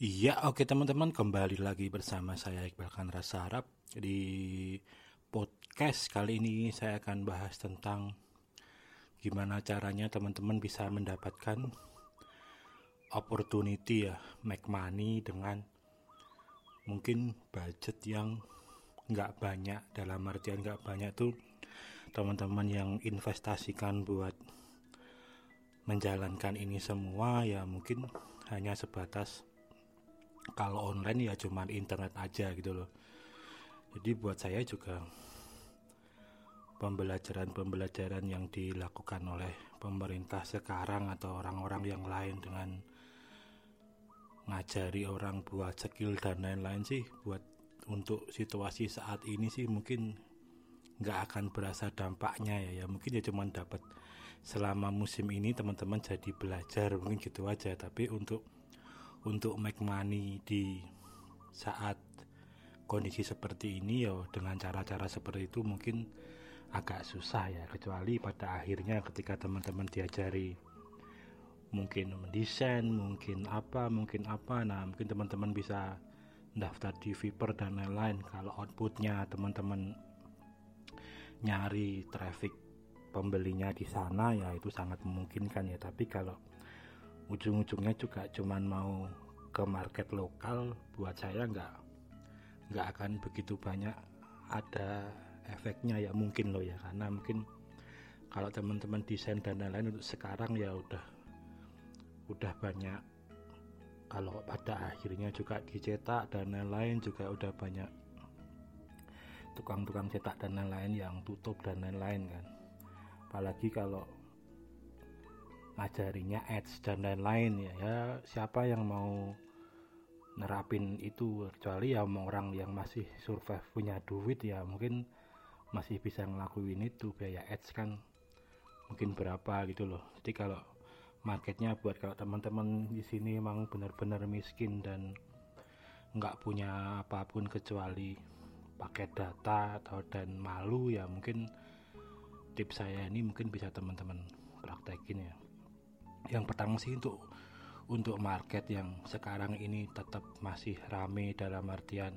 Iya, oke teman-teman kembali lagi bersama saya Iqbal Rasa Harap di podcast kali ini saya akan bahas tentang gimana caranya teman-teman bisa mendapatkan opportunity ya make money dengan mungkin budget yang nggak banyak. Dalam artian nggak banyak tuh teman-teman yang investasikan buat menjalankan ini semua ya mungkin hanya sebatas kalau online ya cuman internet aja gitu loh. Jadi buat saya juga pembelajaran-pembelajaran yang dilakukan oleh pemerintah sekarang atau orang-orang yang lain dengan ngajari orang buat skill dan lain-lain sih buat untuk situasi saat ini sih mungkin nggak akan berasa dampaknya ya. Ya mungkin ya cuman dapat selama musim ini teman-teman jadi belajar mungkin gitu aja. Tapi untuk untuk make money di saat kondisi seperti ini ya dengan cara-cara seperti itu mungkin agak susah ya. Kecuali pada akhirnya ketika teman-teman diajari mungkin mendesain mungkin apa mungkin apa. Nah mungkin teman-teman bisa daftar di Viper dan lain-lain. Kalau outputnya teman-teman nyari traffic pembelinya di sana ya itu sangat memungkinkan ya. Tapi kalau ujung-ujungnya juga cuman mau ke market lokal. Buat saya nggak nggak akan begitu banyak ada efeknya ya mungkin loh ya. Karena mungkin kalau teman-teman desain dan lain-lain untuk sekarang ya udah udah banyak. Kalau pada akhirnya juga dicetak dan lain-lain juga udah banyak tukang-tukang cetak dan lain-lain yang tutup dan lain-lain kan. Apalagi kalau ngajarinya ads dan lain-lain ya. Ya siapa yang mau nerapin itu? Kecuali ya orang yang masih survive punya duit ya mungkin masih bisa ngelakuin itu biaya ads kan. Mungkin berapa gitu loh. Jadi kalau marketnya buat kalau teman-teman di sini emang benar-benar miskin dan nggak punya apa pun kecuali pakai data atau dan malu ya mungkin tips saya ini mungkin bisa teman-teman praktekin ya yang pertama sih untuk untuk market yang sekarang ini tetap masih rame dalam artian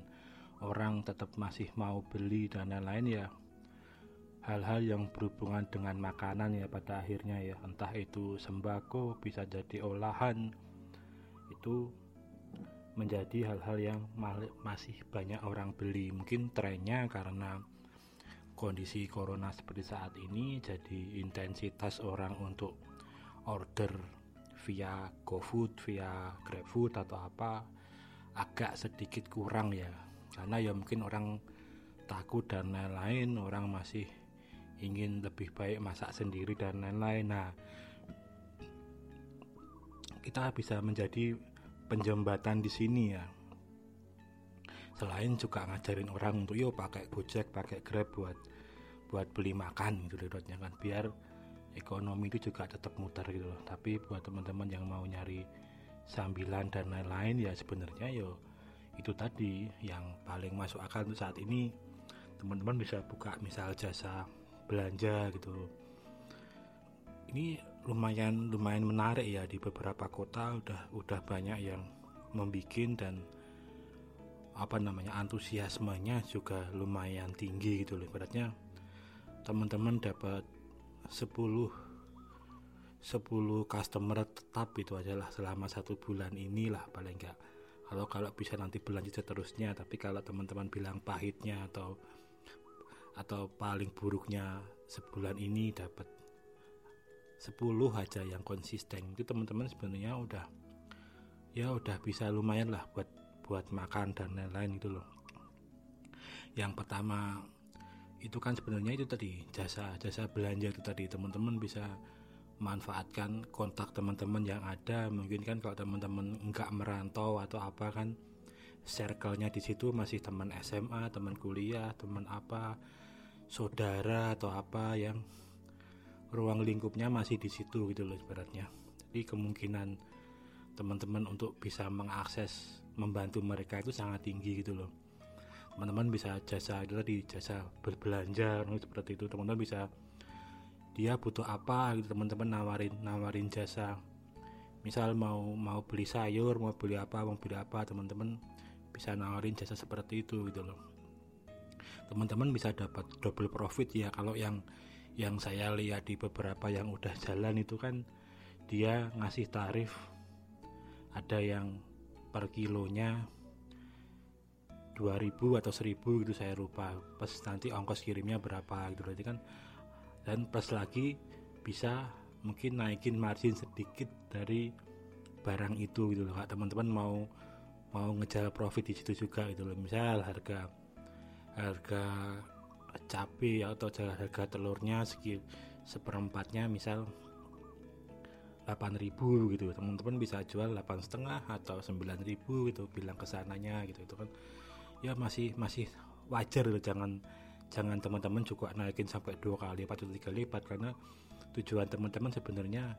orang tetap masih mau beli dan lain-lain ya. Hal-hal yang berhubungan dengan makanan ya pada akhirnya ya. Entah itu sembako bisa jadi olahan itu menjadi hal-hal yang masih banyak orang beli. Mungkin trennya karena kondisi corona seperti saat ini jadi intensitas orang untuk order via GoFood, via GrabFood atau apa agak sedikit kurang ya. Karena ya mungkin orang takut dan lain-lain orang masih ingin lebih baik masak sendiri dan lain-lain. Nah kita bisa menjadi penjembatan di sini ya. Selain juga ngajarin orang untuk yuk pakai Gojek pakai Grab buat buat beli makan gitu kan. Biar ekonomi itu juga tetap muter gitu loh. Tapi buat teman-teman yang mau nyari sambilan dan lain-lain ya sebenarnya yo itu tadi yang paling masuk akal untuk saat ini. Teman-teman bisa buka misal jasa belanja gitu. Ini lumayan lumayan menarik ya di beberapa kota. Udah udah banyak yang membikin dan apa namanya antusiasmenya juga lumayan tinggi gitu loh. Ibaratnya teman-teman dapat 10 10 customer tetap itu adalah selama satu bulan inilah paling enggak kalau kalau bisa nanti berlanjut seterusnya tapi kalau teman-teman bilang pahitnya atau atau paling buruknya sebulan ini dapat 10 aja yang konsisten. Itu teman-teman sebenarnya udah ya udah bisa lumayan lah buat buat makan dan lain-lain itu loh. Yang pertama itu kan sebenarnya itu tadi jasa jasa belanja itu tadi. Teman-teman bisa manfaatkan kontak teman-teman yang ada. Mungkin kan kalau teman-teman nggak merantau atau apa kan circle-nya di situ masih teman SMA teman kuliah teman apa saudara atau apa yang ruang lingkupnya masih di situ gitu loh ibaratnya. Jadi kemungkinan teman-teman untuk bisa mengakses membantu mereka itu sangat tinggi gitu loh teman-teman bisa jasa itu tadi jasa berbelanja seperti itu. Teman-teman bisa dia butuh apa gitu teman-teman nawarin nawarin jasa. Misal mau mau beli sayur mau beli apa mau beli apa teman-teman bisa nawarin jasa seperti itu gitu loh. Teman-teman bisa dapat double profit ya kalau yang yang saya lihat di beberapa yang udah jalan itu kan dia ngasih tarif ada yang per kilonya 2000 atau 1000 gitu saya lupa. Pas nanti ongkos kirimnya berapa gitu. Berarti kan dan plus lagi bisa mungkin naikin margin sedikit dari barang itu gitu loh. Teman-teman mau mau ngejar profit di situ juga gitu loh. Misal harga harga cabai atau harga telurnya segi seperempatnya misal 8000 gitu. Teman-teman bisa jual 8 setengah atau 9000 gitu. Bilang ke sananya gitu. Itu kan ya masih masih wajar loh jangan jangan teman-teman juga naikin sampai dua kali lipat atau tiga lipat karena tujuan teman-teman sebenarnya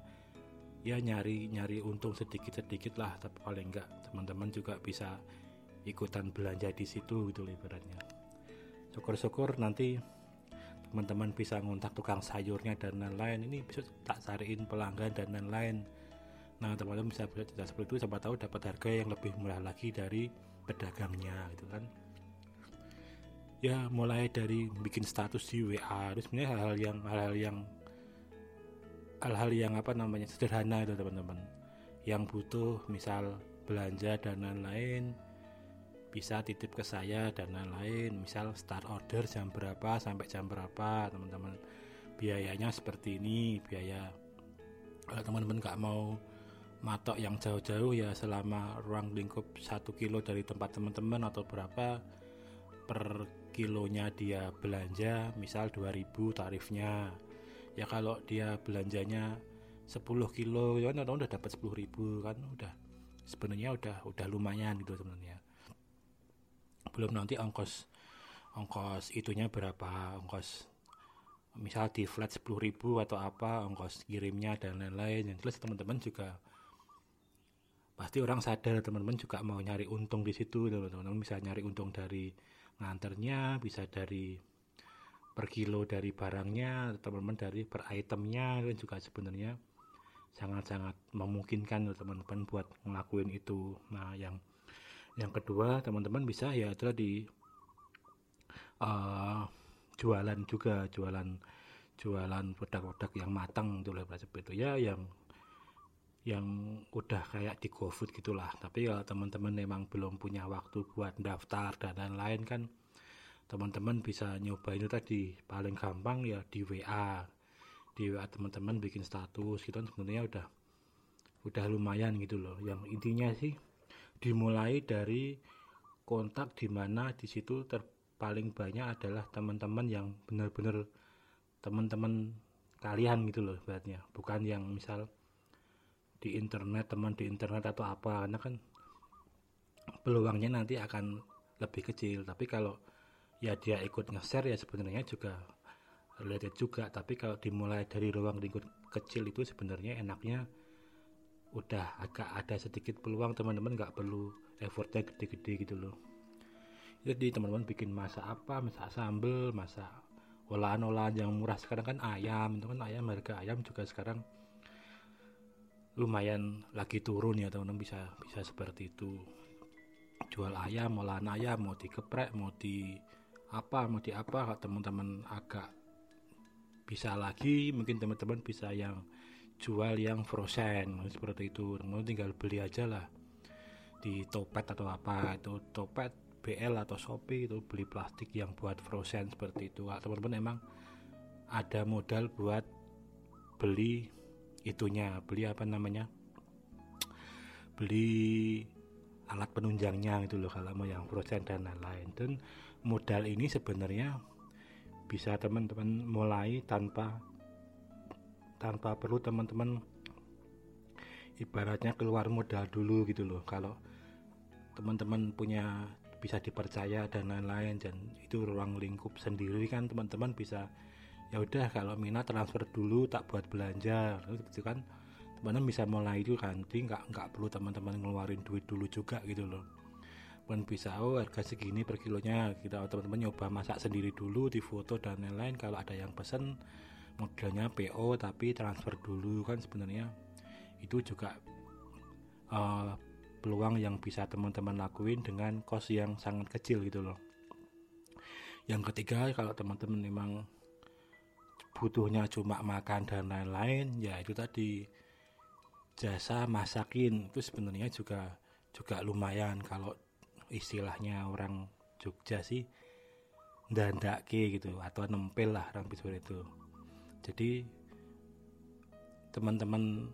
ya nyari nyari untung sedikit sedikit lah tapi paling enggak teman-teman juga bisa ikutan belanja di situ gitu ibaratnya. Syukur-syukur nanti teman-teman bisa ngontak tukang sayurnya dan lain-lain. Ini bisa tak cariin pelanggan dan lain-lain. Nah teman-teman bisa tidak seperti itu siapa tahu dapat harga yang lebih murah lagi dari pedagangnya gitu kan. Ya mulai dari bikin status di WA itu sebenarnya hal-hal yang hal-hal yang hal-hal yang apa namanya sederhana itu teman-teman. Yang butuh misal belanja dan lain-lain bisa titip ke saya dan lain-lain. Misal start order jam berapa sampai jam berapa teman-teman. Biayanya seperti ini biaya kalau teman-teman nggak mau matok yang jauh-jauh ya selama ruang lingkup satu kilo dari tempat teman-teman atau berapa per kilonya dia belanja misal 2000 tarifnya. Ya kalau dia belanjanya 10 kilo ya kan udah dapat 10 ribu kan udah. Sebenarnya udah udah lumayan gitu sebenarnya. Belum nanti ongkos ongkos itunya berapa ongkos misal di flat 10 ribu atau apa ongkos kirimnya dan lain-lain. Yang jelas teman-teman juga pasti orang sadar teman-teman juga mau nyari untung di situ teman-teman. Bisa nyari untung dari nganternya bisa dari per kilo dari barangnya teman-teman dari per itemnya itu juga sebenarnya sangat-sangat memungkinkan teman-teman buat ngelakuin itu. Nah yang yang kedua teman-teman bisa ya itu di uh, jualan juga jualan jualan produk-produk yang matang itu seperti itu. Ya yang yang udah kayak di GoFood gitulah. Tapi kalau teman-teman memang belum punya waktu buat daftar dan lain-lain kan teman-teman bisa nyoba itu tadi. Paling gampang ya di WA di WA teman-teman bikin status gitu kan sebenarnya udah udah lumayan gitu loh. Yang intinya sih dimulai dari kontak di mana di situ terpaling banyak adalah teman-teman yang benar-benar teman-teman kalian gitu loh bukan yang misal di internet teman di internet atau apa karena kan peluangnya nanti akan lebih kecil. Tapi kalau ya dia ikut nge-share ya sebenarnya juga related juga. Tapi kalau dimulai dari ruang lingkup kecil itu sebenarnya enaknya udah agak ada sedikit peluang teman-teman nggak perlu effortnya gede-gede gitu loh. Jadi teman-teman bikin masak apa? Masak sambel masak olahan-olahan yang murah. Sekarang kan ayam itu kan ayam harga ayam juga sekarang lumayan lagi turun ya teman-teman. Bisa bisa seperti itu. Jual ayam olahan ayam mau dikeprek mau di apa mau di apa. Teman-teman agak bisa lagi mungkin teman-teman bisa yang jual yang frozen seperti itu. Teman tinggal beli aja lah di Topet atau apa. Itu Topet BL atau Shopee itu beli plastik yang buat frozen seperti itu. Teman-teman emang ada modal buat beli itunya beli apa namanya? Beli alat penunjangnya itu loh kalau mau yang frozen dan lain-lain. Dan modal ini sebenarnya bisa teman-teman mulai tanpa tanpa perlu teman-teman ibaratnya keluar modal dulu gitu loh. Kalau teman-teman punya bisa dipercaya dan lain-lain dan itu ruang lingkup sendiri kan teman-teman bisa ya udah kalau minat transfer dulu tak buat belanja gitu kan teman-teman bisa mulai itu kan jadi nggak nggak perlu teman-teman ngeluarin duit dulu juga gitu loh. Pun bisa oh harga segini per kilonya kita teman-teman nyoba masak sendiri dulu di foto dan lain-lain. Kalau ada yang pesen modelnya PO tapi transfer dulu kan sebenarnya. Itu juga uh, peluang yang bisa teman-teman lakuin dengan kos yang sangat kecil gitu loh. Yang ketiga kalau teman-teman memang butuhnya cuma makan dan lain-lain ya itu tadi. Jasa masakin itu sebenarnya juga juga lumayan. Kalau istilahnya orang Jogja sih ndandake gitu atau nempel lah orang Bisur itu. Jadi teman-teman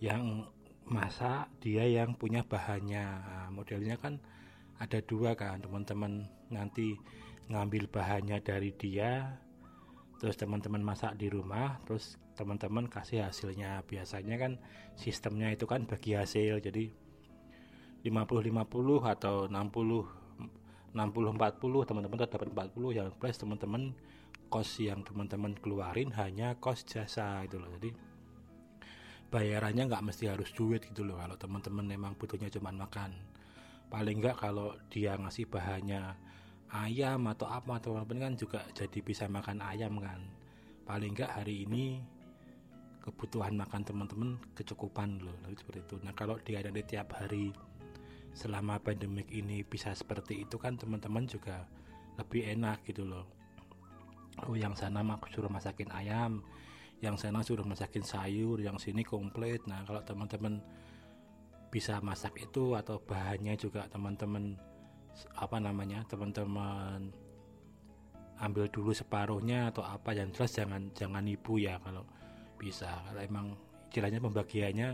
yang masak dia yang punya bahannya. Nah, modelnya kan ada dua kan teman-teman nanti ngambil bahannya dari dia terus teman-teman masak di rumah terus teman-teman kasih hasilnya. Biasanya kan sistemnya itu kan bagi hasil jadi 50-50 atau 60 60-40 teman-teman dapat 40 yang plus teman-teman kos yang teman-teman keluarin hanya kos jasa gitu loh. Jadi bayarannya nggak mesti harus duit gitu loh. Kalau teman-teman memang butuhnya cuma makan. Paling nggak kalau dia ngasih bahannya ayam atau apa atau apa kan juga jadi bisa makan ayam kan. Paling enggak hari ini kebutuhan makan teman-teman kecukupan loh seperti itu. Nah kalau dia ada di tiap hari selama pandemik ini bisa seperti itu kan teman-teman juga lebih enak gitu loh. Oh yang sana mah suruh masakin ayam yang sana suruh masakin sayur yang sini komplit. Nah kalau teman-teman bisa masak itu atau bahannya juga teman-teman apa namanya teman-teman ambil dulu separuhnya atau apa yang jelas jangan jangan ibu ya kalau bisa. Kalau emang istilahnya pembagiannya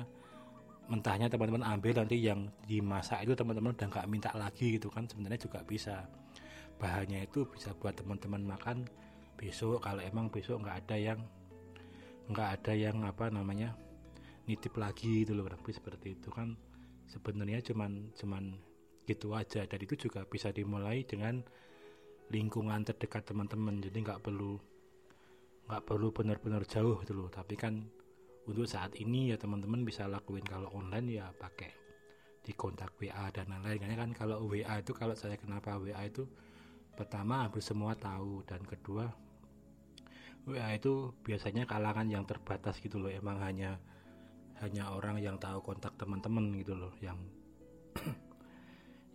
mentahnya teman-teman ambil nanti yang dimasak itu teman-teman udah nggak minta lagi gitu kan sebenarnya juga bisa. Bahannya itu bisa buat teman-teman makan besok kalau emang besok nggak ada yang nggak ada yang apa namanya nitip lagi itu loh tapi seperti itu kan. Sebenarnya cuman cuman gitu aja. Dan itu juga bisa dimulai dengan lingkungan terdekat teman-teman. Jadi nggak perlu nggak perlu benar-benar jauh gitu loh. Tapi kan untuk saat ini ya teman-teman bisa lakuin kalau online ya pakai di kontak WA dan lain-lain. Karena kan kalau WA itu kalau saya kenapa WA itu pertama hampir semua tahu. Dan kedua WA itu biasanya kalangan yang terbatas gitu loh. Emang hanya hanya orang yang tahu kontak teman-teman gitu loh yang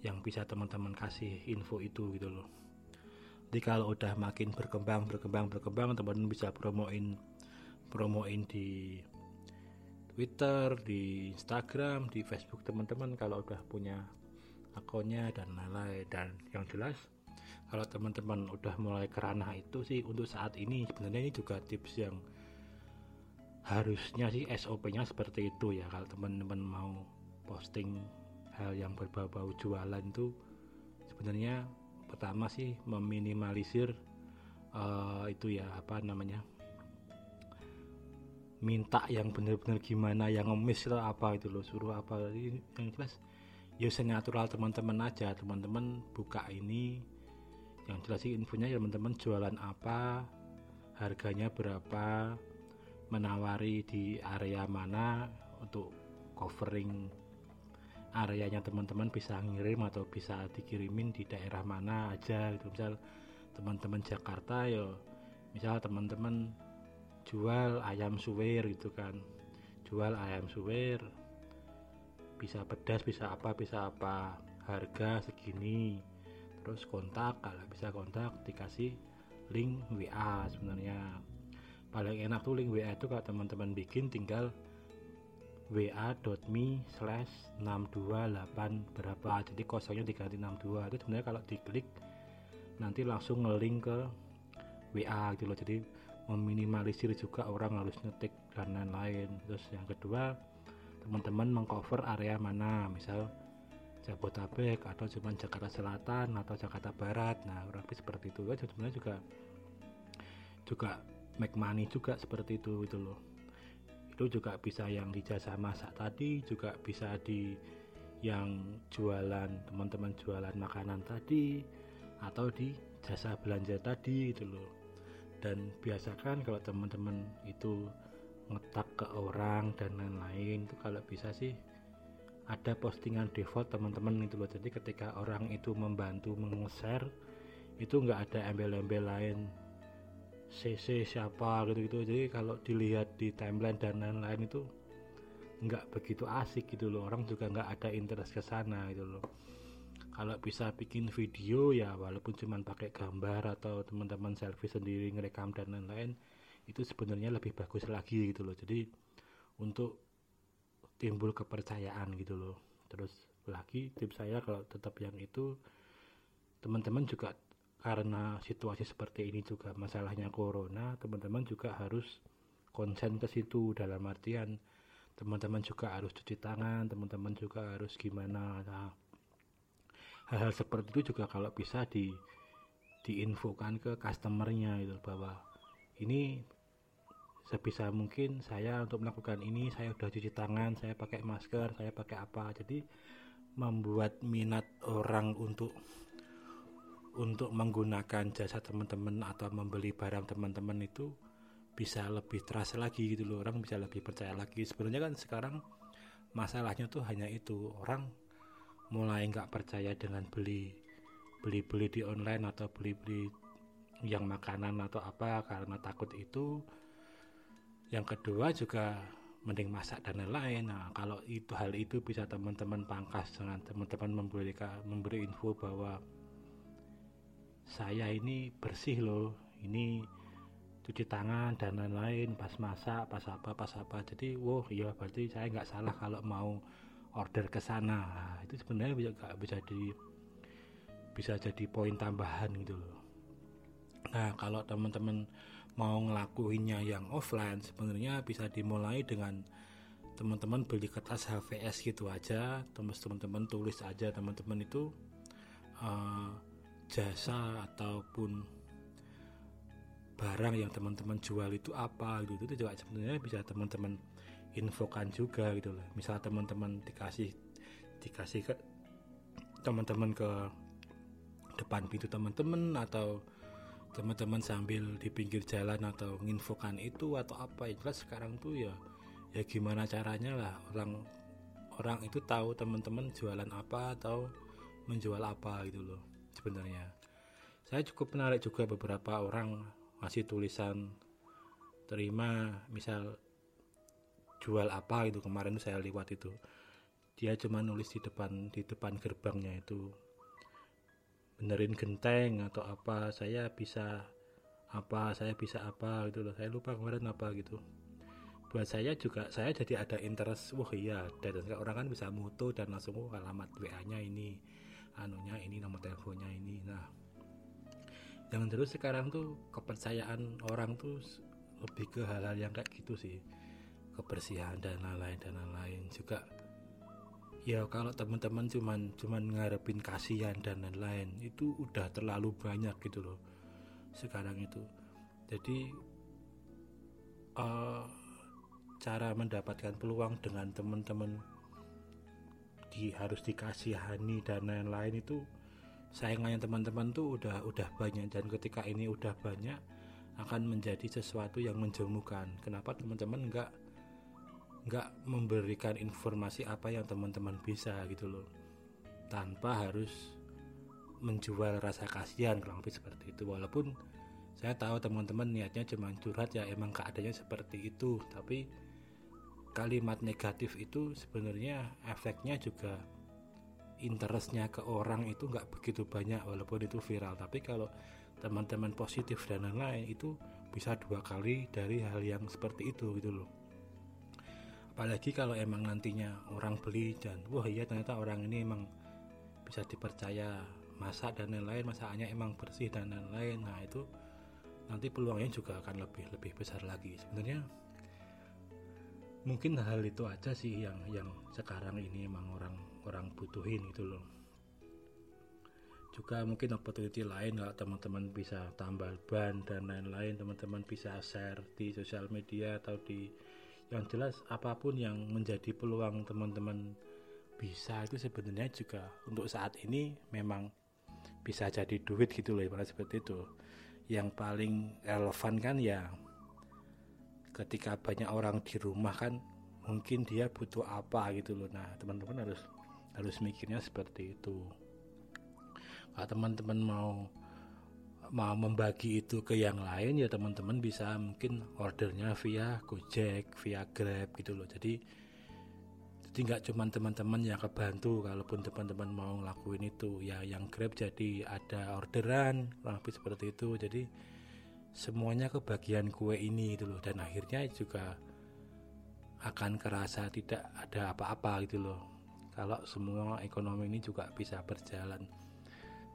yang bisa teman-teman kasih info itu gitu loh. Jadi kalau udah makin berkembang berkembang berkembang teman-teman bisa promoin promoin di Twitter, di Instagram, di Facebook teman-teman kalau udah punya akunnya dan lain-lain. Dan yang jelas kalau teman-teman udah mulai kerana itu sih untuk saat ini sebenarnya ini juga tips yang harusnya sih SOP-nya seperti itu ya. Kalau teman-teman mau posting hal yang berbau-bau jualan itu sebenarnya pertama sih meminimalisir uh, itu ya apa namanya minta yang benar-benar gimana yang ngemis atau apa itu loh suruh apa. Yang jelas ya senatural teman-teman aja. Teman-teman buka ini yang jelas sih infonya ya teman-teman jualan apa harganya berapa menawari di area mana untuk covering areanya teman-teman bisa ngirim atau bisa dikirimin di daerah mana aja gitu. Misal teman-teman Jakarta ya misal teman-teman jual ayam suwir gitu kan. Jual ayam suwir bisa pedas bisa apa bisa apa harga segini. Terus kontak kalau bisa kontak dikasih link WA sebenarnya. Paling enak tuh link WA itu kalau teman-teman bikin tinggal wa.me slash 628 berapa. Jadi kosongnya diganti 62 itu sebenarnya kalau diklik nanti langsung ngelink ke WA gitu loh. Jadi meminimalisir juga orang harus ngetik dan lain-lain. Terus yang kedua teman-teman mengcover area mana. Misal Jabotabek atau cuma Jakarta Selatan atau Jakarta Barat. Nah lebih seperti itu. Kan sebenarnya juga juga make money juga seperti itu itu loh itu juga bisa yang di jasa masak tadi juga bisa di yang jualan teman-teman jualan makanan tadi atau di jasa belanja tadi itu loh. Dan biasakan kalau teman-teman itu ngetak ke orang dan lain-lain itu kalau bisa sih ada postingan default teman-teman itu loh. Jadi ketika orang itu membantu meng-share itu nggak ada embel-embel lain CC siapa gitu gitu jadi kalau dilihat di timeline dan lain-lain itu nggak begitu asik gitu loh. Orang juga nggak ada interest ke sana gitu loh. Kalau bisa bikin video ya walaupun cuma pakai gambar atau teman-teman selfie sendiri ngerekam dan lain-lain itu sebenarnya lebih bagus lagi gitu loh. Jadi untuk timbul kepercayaan gitu loh. Terus lagi tips saya kalau tetap yang itu teman-teman juga karena situasi seperti ini juga masalahnya corona teman-teman juga harus konsen ke situ dalam artian teman-teman juga harus cuci tangan teman-teman juga harus gimana. Nah hal-hal seperti itu juga kalau bisa di diinfokan ke customernya itu bahwa ini sebisa mungkin saya untuk melakukan ini saya udah cuci tangan saya pakai masker saya pakai apa. Jadi membuat minat orang untuk untuk menggunakan jasa teman-teman atau membeli barang teman-teman itu bisa lebih terasa lagi gitu loh. Orang bisa lebih percaya lagi. Sebenarnya kan sekarang masalahnya tuh hanya itu. Orang mulai nggak percaya dengan beli beli beli di online atau beli beli yang makanan atau apa karena takut itu. Yang kedua juga mending masak dan lain-lain. Nah kalau itu hal itu bisa teman-teman pangkas dengan teman-teman memberi memberi info bahwa saya ini bersih loh. Ini cuci tangan dan lain-lain pas masak pas apa pas apa. Jadi wow iya berarti saya nggak salah kalau mau order ke sana. Nah, itu sebenarnya bisa gak bisa di bisa jadi poin tambahan gitu loh. Nah kalau teman-teman mau ngelakuinnya yang offline sebenarnya bisa dimulai dengan teman-teman beli kertas HVS gitu aja. Teman-teman tulis aja. Teman-teman itu uh, jasa ataupun barang yang teman-teman jual itu apa gitu. Itu juga sebenarnya bisa teman-teman infokan juga gitu loh. Misal teman-teman dikasih dikasih ke teman-teman ke depan pintu teman-teman atau teman-teman sambil di pinggir jalan atau menginfokan itu atau apa ya jelas sekarang tuh ya ya gimana caranya lah orang orang itu tahu teman-teman jualan apa atau menjual apa gitu loh sebenarnya. Saya cukup menarik juga beberapa orang masih tulisan terima misal jual apa itu kemarin saya lewat itu. Dia cuma nulis di depan di depan gerbangnya itu. Benerin genteng atau apa saya bisa apa saya bisa apa gitu loh. Saya lupa kemarin apa gitu. Buat saya juga saya jadi ada interest wah iya dan orang kan bisa moto dan langsung oh, alamat WA nya ini anunya ini nomor teleponnya ini. Nah jangan terus sekarang tuh kepercayaan orang tuh lebih ke hal-hal yang kayak gitu sih. Kebersihan dan lain-lain dan lain-lain. Juga ya kalau teman-teman cuman cuman ngarepin kasihan dan lain-lain itu udah terlalu banyak gitu loh sekarang itu. Jadi uh, cara mendapatkan peluang dengan teman-teman di harus dikasihani dan lain-lain itu saingannya teman-teman tuh udah udah banyak. Dan ketika ini udah banyak akan menjadi sesuatu yang menjemukan. Kenapa teman-teman nggak nggak memberikan informasi apa yang teman-teman bisa gitu loh? Tanpa harus menjual rasa kasihan kurang lebih seperti itu. Walaupun saya tahu teman-teman niatnya cuma curhat ya emang keadaannya seperti itu. Tapi kalimat negatif itu sebenarnya efeknya juga interestnya ke orang itu nggak begitu banyak walaupun itu viral. Tapi kalau teman-teman positif dan lain-lain itu bisa dua kali dari hal yang seperti itu gitu loh. Apalagi kalau emang nantinya orang beli dan wah iya ternyata orang ini emang bisa dipercaya masak dan lain-lain masakannya emang bersih dan lain-lain. Nah itu nanti peluangnya juga akan lebih lebih besar lagi. Sebenarnya mungkin hal itu aja sih yang yang sekarang ini emang orang orang butuhin gitu loh. Juga mungkin opportunity lain kalau teman-teman bisa tambal ban dan lain-lain teman-teman bisa share di sosial media atau di yang jelas apa pun yang menjadi peluang teman-teman bisa itu sebenarnya juga untuk saat ini memang bisa jadi duit gitu loh seperti itu. Yang paling relevan kan ya ketika banyak orang di rumah kan mungkin dia butuh apa gitu loh. Nah teman-teman harus harus mikirnya seperti itu. Kalau teman-teman mau mau membagi itu ke yang lain ya teman-teman bisa mungkin ordernya via Gojek via Grab gitu loh. Jadi jadi nggak cuma teman-teman yang kebantu kalaupun teman-teman mau ngelakuin itu. Ya yang grab jadi ada orderan lebih seperti itu. Jadi semuanya kebagian kue ini gitu loh. Dan akhirnya juga akan kerasa tidak ada apa-apa gitu loh. Kalau semua ekonomi ini juga bisa berjalan.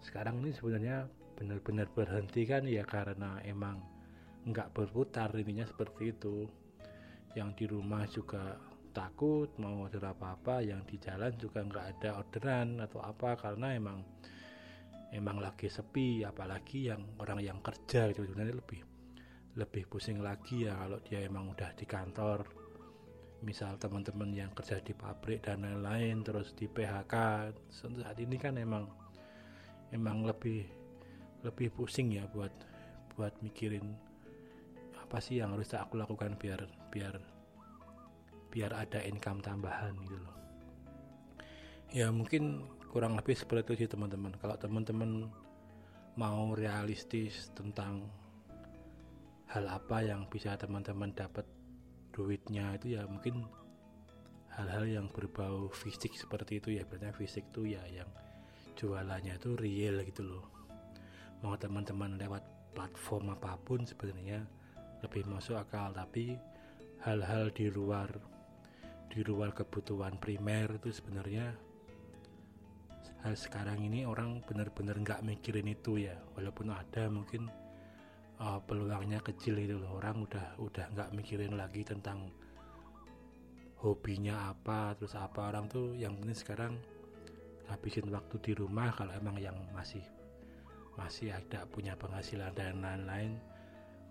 Sekarang ini sebenarnya benar-benar berhenti kan ya karena emang nggak berputar intinya seperti itu. Yang di rumah juga takut mau order apa-apa yang di jalan juga nggak ada orderan atau apa karena emang emang lagi sepi apalagi yang orang yang kerja itu sebenarnya lebih lebih pusing lagi ya kalau dia emang udah di kantor. Misal teman-teman yang kerja di pabrik dan lain-lain terus di PHK saat ini kan emang emang lebih lebih pusing ya buat buat mikirin apa sih yang harus aku lakukan biar biar biar ada income tambahan gitu loh. Ya mungkin kurang lebih seperti itu sih teman-teman. Kalau teman-teman mau realistis tentang hal apa yang bisa teman-teman dapat duitnya itu ya mungkin hal-hal yang berbau fisik seperti itu ya. Berarti fisik tuh ya yang jualannya itu real gitu loh. Mau teman-teman lewat platform apa pun sebenarnya lebih masuk akal tapi hal-hal di luar di luar kebutuhan primer itu sebenarnya sekarang ini orang benar-benar nggak mikirin itu ya. Walaupun ada mungkin uh, peluangnya kecil itu loh. Orang udah udah nggak mikirin lagi tentang hobinya apa terus apa. Orang tuh yang penting sekarang habisin waktu di rumah kalau emang yang masih masih ada punya penghasilan dan lain-lain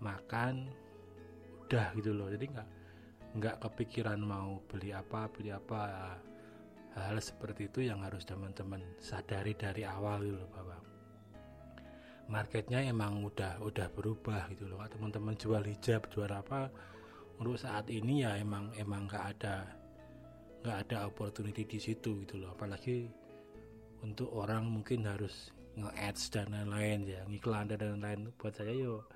makan udah gitu loh. Jadi nggak nggak kepikiran mau beli apa beli apa hal, seperti itu yang harus teman-teman sadari dari awal gitu loh bapak. Marketnya emang udah udah berubah gitu loh. Teman-teman jual hijab jual apa untuk saat ini ya emang emang nggak ada nggak ada opportunity di situ gitu loh. Apalagi untuk orang mungkin harus nge-ads dan lain-lain ya ngiklan dan lain-lain. Buat saya yo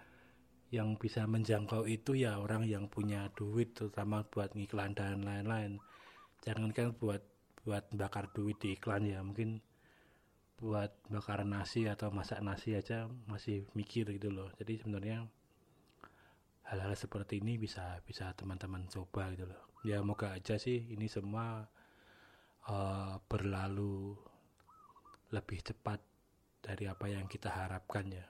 yang bisa menjangkau itu ya orang yang punya duit terutama buat ngiklan dan lain-lain. Jangan kan buat buat bakar duit di iklan ya. Mungkin buat bakar nasi atau masak nasi aja masih mikir gitu loh. Jadi sebenarnya hal-hal seperti ini bisa bisa teman-teman coba gitu loh. Ya moga aja sih ini semua uh, berlalu lebih cepat dari apa yang kita harapkan ya.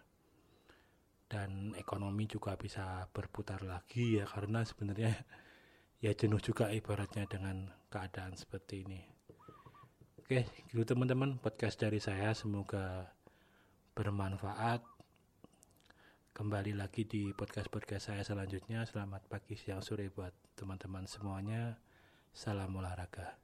Dan ekonomi juga bisa berputar lagi ya karena sebenarnya ya jenuh juga ibaratnya dengan keadaan seperti ini. Oke, gitu teman-teman podcast dari saya semoga bermanfaat. Kembali lagi di podcast-podcast saya selanjutnya. Selamat pagi, siang, sore buat teman-teman semuanya. Salam olahraga.